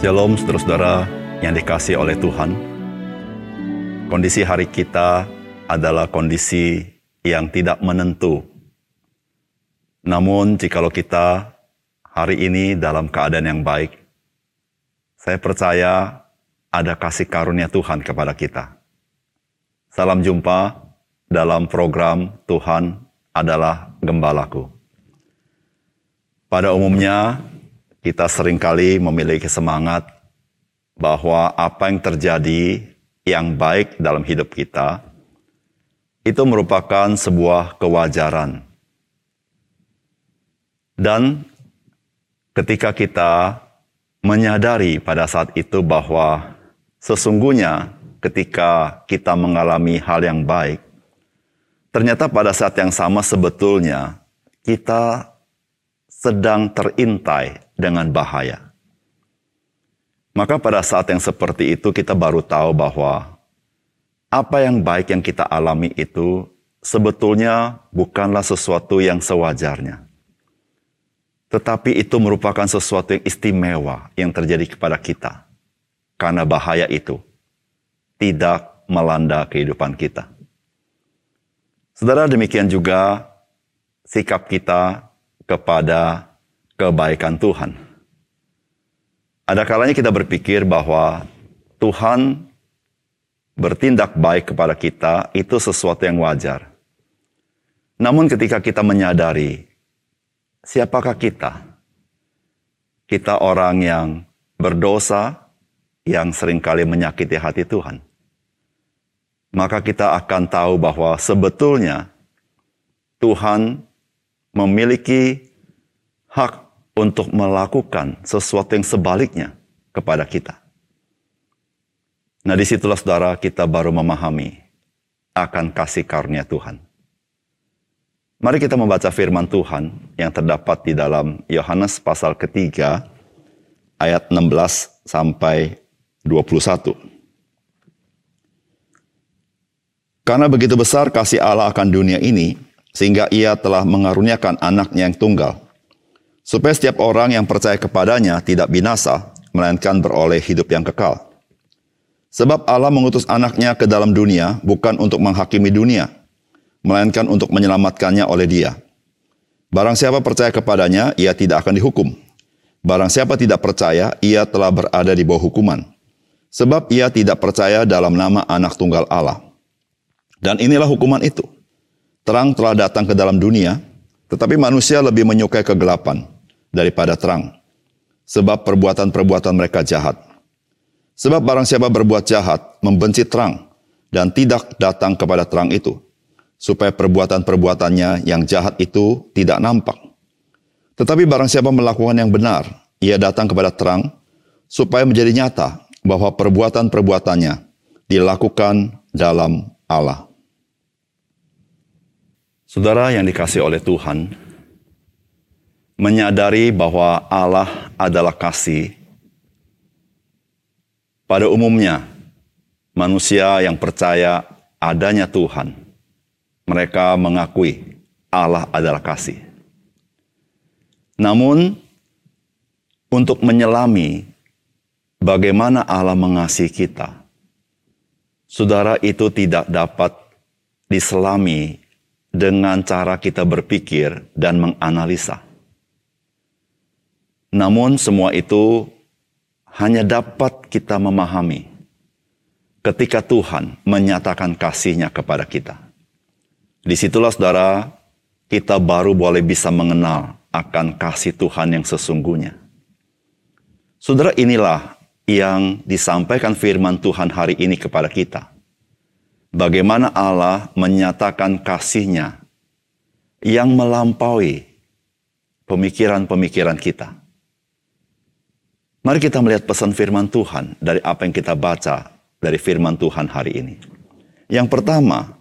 Shalom saudara-saudara yang dikasih oleh Tuhan. Kondisi hari kita adalah kondisi yang tidak menentu. Namun jikalau kita hari ini dalam keadaan yang baik, saya percaya ada kasih karunia Tuhan kepada kita. Salam jumpa dalam program Tuhan adalah Gembalaku. Pada umumnya, kita sering kali memiliki semangat bahwa apa yang terjadi yang baik dalam hidup kita itu merupakan sebuah kewajaran. Dan ketika kita menyadari pada saat itu bahwa sesungguhnya ketika kita mengalami hal yang baik, ternyata pada saat yang sama sebetulnya kita sedang terintai dengan bahaya. Maka pada saat yang seperti itu kita baru tahu bahwa apa yang baik yang kita alami itu sebetulnya bukanlah sesuatu yang sewajarnya. Tetapi itu merupakan sesuatu yang istimewa yang terjadi kepada kita. Karena bahaya itu tidak melanda kehidupan kita. Saudara demikian juga sikap kita kepada kebaikan Tuhan. Ada kalanya kita berpikir bahwa Tuhan bertindak baik kepada kita itu sesuatu yang wajar. Namun ketika kita menyadari siapakah kita? Kita orang yang berdosa yang sering kali menyakiti hati Tuhan. Maka kita akan tahu bahwa sebetulnya Tuhan memiliki hak untuk melakukan sesuatu yang sebaliknya kepada kita. Nah di situlah saudara kita baru memahami akan kasih karunia Tuhan. Mari kita membaca firman Tuhan yang terdapat di dalam Yohanes pasal ketiga ayat 16 sampai 21. Karena begitu besar kasih Allah akan dunia ini, sehingga ia telah mengaruniakan anaknya yang tunggal, supaya setiap orang yang percaya kepadanya tidak binasa, melainkan beroleh hidup yang kekal. Sebab Allah mengutus anaknya ke dalam dunia bukan untuk menghakimi dunia, melainkan untuk menyelamatkannya oleh dia. Barang siapa percaya kepadanya, ia tidak akan dihukum. Barang siapa tidak percaya, ia telah berada di bawah hukuman. Sebab ia tidak percaya dalam nama anak tunggal Allah. Dan inilah hukuman itu Terang telah datang ke dalam dunia, tetapi manusia lebih menyukai kegelapan daripada terang. Sebab perbuatan-perbuatan mereka jahat. Sebab barang siapa berbuat jahat, membenci terang, dan tidak datang kepada terang itu, supaya perbuatan-perbuatannya yang jahat itu tidak nampak. Tetapi barang siapa melakukan yang benar, ia datang kepada terang, supaya menjadi nyata bahwa perbuatan-perbuatannya dilakukan dalam Allah. Saudara yang dikasih oleh Tuhan, menyadari bahwa Allah adalah kasih. Pada umumnya, manusia yang percaya adanya Tuhan, mereka mengakui Allah adalah kasih. Namun, untuk menyelami bagaimana Allah mengasihi kita, saudara itu tidak dapat diselami dengan cara kita berpikir dan menganalisa. Namun semua itu hanya dapat kita memahami ketika Tuhan menyatakan kasihnya kepada kita. Di situlah saudara, kita baru boleh bisa mengenal akan kasih Tuhan yang sesungguhnya. Saudara inilah yang disampaikan firman Tuhan hari ini kepada kita bagaimana Allah menyatakan kasihnya yang melampaui pemikiran-pemikiran kita. Mari kita melihat pesan firman Tuhan dari apa yang kita baca dari firman Tuhan hari ini. Yang pertama,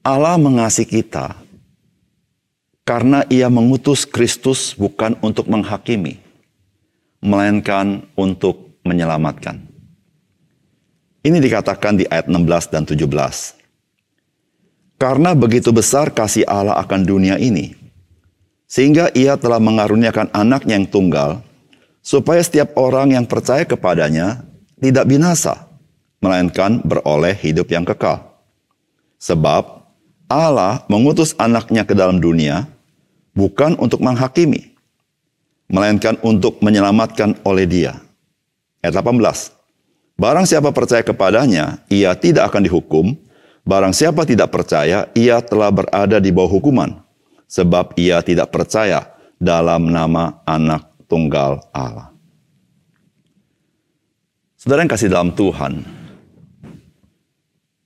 Allah mengasihi kita karena ia mengutus Kristus bukan untuk menghakimi, melainkan untuk menyelamatkan. Ini dikatakan di ayat 16 dan 17. Karena begitu besar kasih Allah akan dunia ini, Sehingga ia telah mengaruniakan anaknya yang tunggal, supaya setiap orang yang percaya kepadanya tidak binasa, melainkan beroleh hidup yang kekal. Sebab Allah mengutus anaknya ke dalam dunia bukan untuk menghakimi, melainkan untuk menyelamatkan oleh dia. Ayat 18. Barang siapa percaya kepadanya, ia tidak akan dihukum. Barang siapa tidak percaya, ia telah berada di bawah hukuman. Sebab ia tidak percaya dalam nama anak tunggal Allah. Saudara yang kasih dalam Tuhan,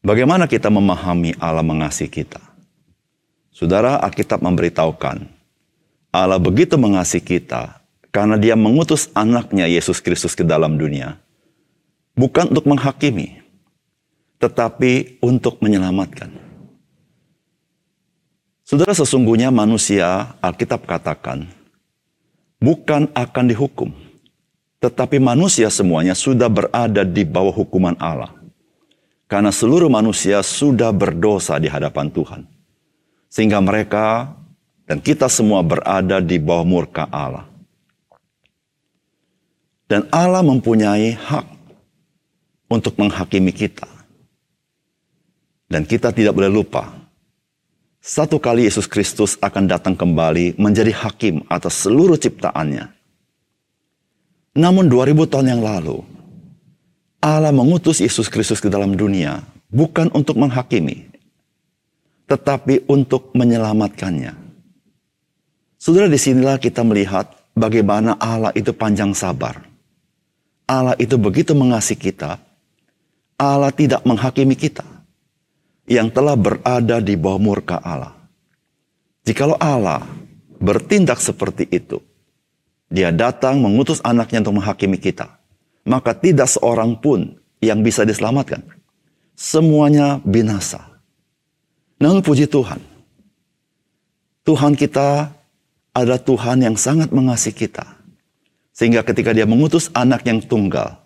bagaimana kita memahami Allah mengasihi kita? Saudara, Alkitab memberitahukan, Allah begitu mengasihi kita karena dia mengutus anaknya Yesus Kristus ke dalam dunia bukan untuk menghakimi, tetapi untuk menyelamatkan. Saudara, sesungguhnya manusia, Alkitab katakan, bukan akan dihukum, tetapi manusia semuanya sudah berada di bawah hukuman Allah. Karena seluruh manusia sudah berdosa di hadapan Tuhan. Sehingga mereka dan kita semua berada di bawah murka Allah. Dan Allah mempunyai hak untuk menghakimi kita. Dan kita tidak boleh lupa, satu kali Yesus Kristus akan datang kembali menjadi hakim atas seluruh ciptaannya. Namun 2000 tahun yang lalu, Allah mengutus Yesus Kristus ke dalam dunia bukan untuk menghakimi, tetapi untuk menyelamatkannya. Saudara, di sinilah kita melihat bagaimana Allah itu panjang sabar. Allah itu begitu mengasihi kita, Allah tidak menghakimi kita yang telah berada di bawah murka Allah. Jikalau Allah bertindak seperti itu, dia datang mengutus anaknya untuk menghakimi kita, maka tidak seorang pun yang bisa diselamatkan. Semuanya binasa. Namun puji Tuhan, Tuhan kita adalah Tuhan yang sangat mengasihi kita. Sehingga ketika dia mengutus anak yang tunggal,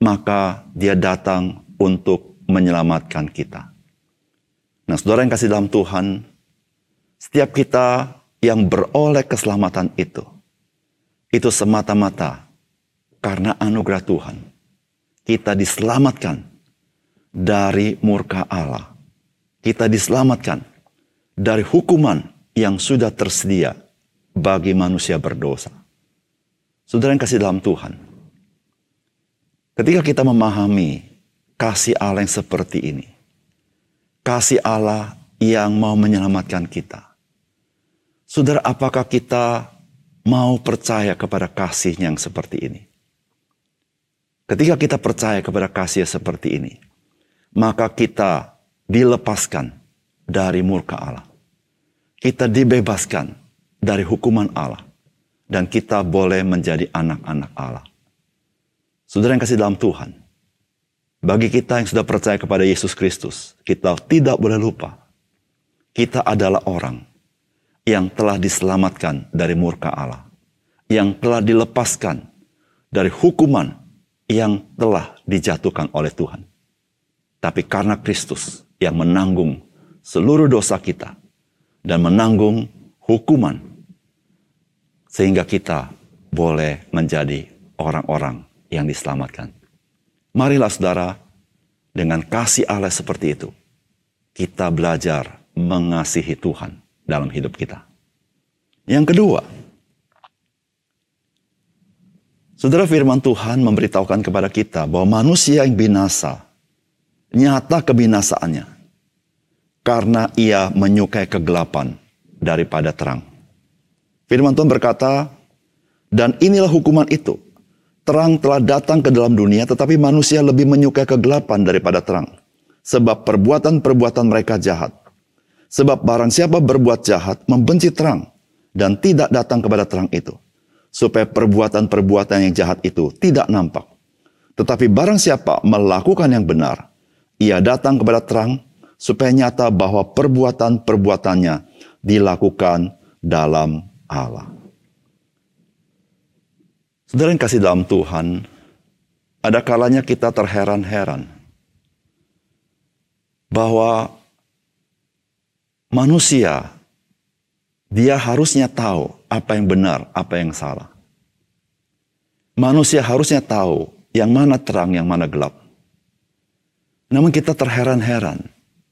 maka dia datang untuk menyelamatkan kita. Nah, saudara yang kasih dalam Tuhan, setiap kita yang beroleh keselamatan itu, itu semata-mata karena anugerah Tuhan. Kita diselamatkan dari murka Allah. Kita diselamatkan dari hukuman yang sudah tersedia bagi manusia berdosa. Saudara yang kasih dalam Tuhan, Ketika kita memahami kasih Allah yang seperti ini, kasih Allah yang mau menyelamatkan kita, saudara, apakah kita mau percaya kepada kasih yang seperti ini? Ketika kita percaya kepada kasih seperti ini, maka kita dilepaskan dari murka Allah. Kita dibebaskan dari hukuman Allah. Dan kita boleh menjadi anak-anak Allah. Saudara yang kasih dalam Tuhan, bagi kita yang sudah percaya kepada Yesus Kristus, kita tidak boleh lupa. Kita adalah orang yang telah diselamatkan dari murka Allah. Yang telah dilepaskan dari hukuman yang telah dijatuhkan oleh Tuhan. Tapi karena Kristus yang menanggung seluruh dosa kita dan menanggung hukuman sehingga kita boleh menjadi orang-orang yang diselamatkan. Marilah saudara, dengan kasih Allah seperti itu, kita belajar mengasihi Tuhan dalam hidup kita. Yang kedua, saudara firman Tuhan memberitahukan kepada kita bahwa manusia yang binasa, nyata kebinasaannya, karena ia menyukai kegelapan daripada terang. Firman Tuhan berkata, dan inilah hukuman itu, Terang telah datang ke dalam dunia, tetapi manusia lebih menyukai kegelapan daripada terang. Sebab perbuatan-perbuatan mereka jahat. Sebab barang siapa berbuat jahat, membenci terang, dan tidak datang kepada terang itu. Supaya perbuatan-perbuatan yang jahat itu tidak nampak. Tetapi barang siapa melakukan yang benar, ia datang kepada terang, supaya nyata bahwa perbuatan-perbuatannya dilakukan dalam Allah. Saudara yang kasih dalam Tuhan, ada kalanya kita terheran-heran bahwa manusia dia harusnya tahu apa yang benar, apa yang salah. Manusia harusnya tahu yang mana terang, yang mana gelap. Namun kita terheran-heran,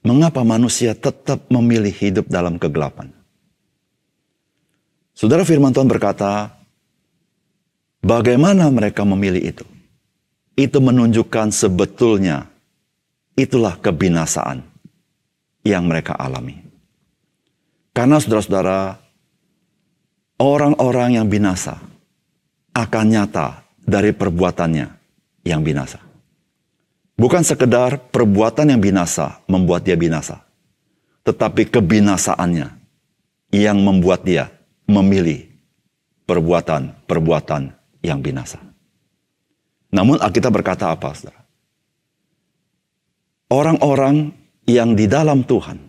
mengapa manusia tetap memilih hidup dalam kegelapan. Saudara firman Tuhan berkata, bagaimana mereka memilih itu? Itu menunjukkan sebetulnya itulah kebinasaan yang mereka alami. Karena saudara-saudara, orang-orang yang binasa akan nyata dari perbuatannya yang binasa. Bukan sekedar perbuatan yang binasa membuat dia binasa, tetapi kebinasaannya yang membuat dia memilih perbuatan-perbuatan yang binasa. Namun Alkitab berkata apa, saudara? Orang-orang yang di dalam Tuhan,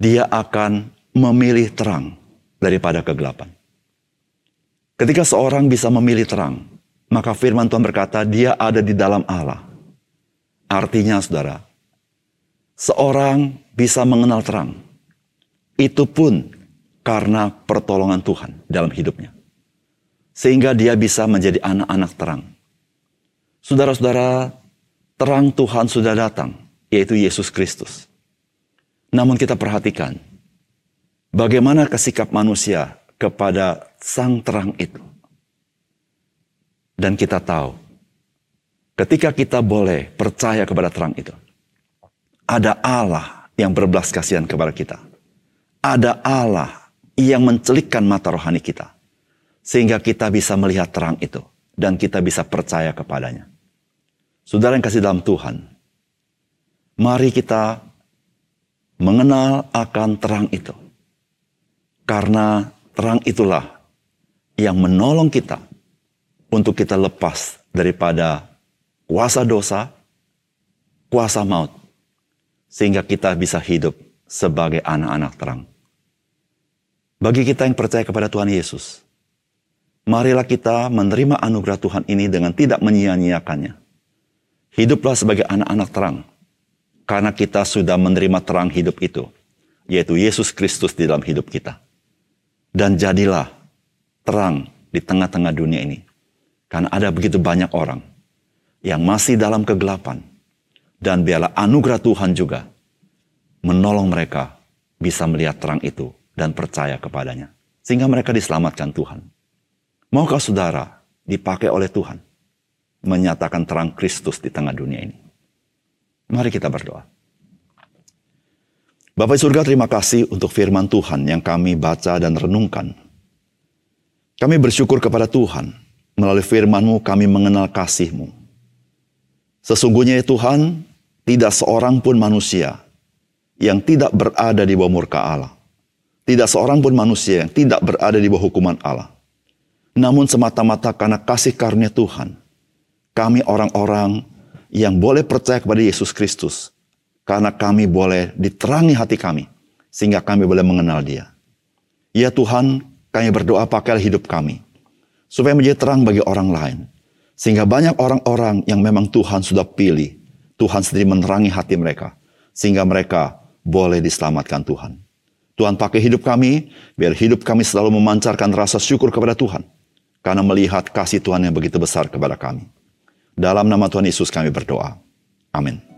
dia akan memilih terang daripada kegelapan. Ketika seorang bisa memilih terang, maka firman Tuhan berkata dia ada di dalam Allah. Artinya saudara, seorang bisa mengenal terang. Itu pun karena pertolongan Tuhan dalam hidupnya. Sehingga dia bisa menjadi anak-anak terang. Saudara-saudara, terang Tuhan sudah datang, yaitu Yesus Kristus. Namun kita perhatikan, bagaimana kesikap manusia kepada sang terang itu. Dan kita tahu, ketika kita boleh percaya kepada terang itu, ada Allah yang berbelas kasihan kepada kita. Ada Allah yang mencelikkan mata rohani kita. Sehingga kita bisa melihat terang itu. Dan kita bisa percaya kepadanya. Saudara yang kasih dalam Tuhan. Mari kita mengenal akan terang itu. Karena terang itulah yang menolong kita untuk kita lepas daripada kuasa dosa, kuasa maut, sehingga kita bisa hidup sebagai anak-anak terang. Bagi kita yang percaya kepada Tuhan Yesus, marilah kita menerima anugerah Tuhan ini dengan tidak menyia-nyiakannya. Hiduplah sebagai anak-anak terang, karena kita sudah menerima terang hidup itu, yaitu Yesus Kristus di dalam hidup kita. Dan jadilah terang di tengah-tengah dunia ini. Karena ada begitu banyak orang yang masih dalam kegelapan. Dan biarlah anugerah Tuhan juga menolong mereka bisa melihat terang itu dan percaya kepadanya. Sehingga mereka diselamatkan Tuhan. Maukah saudara dipakai oleh Tuhan menyatakan terang Kristus di tengah dunia ini? Mari kita berdoa. Bapak surga terima kasih untuk firman Tuhan yang kami baca dan renungkan kami bersyukur kepada Tuhan. Melalui firman-Mu kami mengenal kasih-Mu. Sesungguhnya ya Tuhan, tidak seorang pun manusia yang tidak berada di bawah murka Allah. Tidak seorang pun manusia yang tidak berada di bawah hukuman Allah. Namun semata-mata karena kasih karunia Tuhan, kami orang-orang yang boleh percaya kepada Yesus Kristus, karena kami boleh diterangi hati kami, sehingga kami boleh mengenal dia. Ya Tuhan, kami berdoa pakai hidup kami. Supaya menjadi terang bagi orang lain. Sehingga banyak orang-orang yang memang Tuhan sudah pilih. Tuhan sendiri menerangi hati mereka. Sehingga mereka boleh diselamatkan Tuhan. Tuhan pakai hidup kami, biar hidup kami selalu memancarkan rasa syukur kepada Tuhan. Karena melihat kasih Tuhan yang begitu besar kepada kami. Dalam nama Tuhan Yesus kami berdoa. Amin.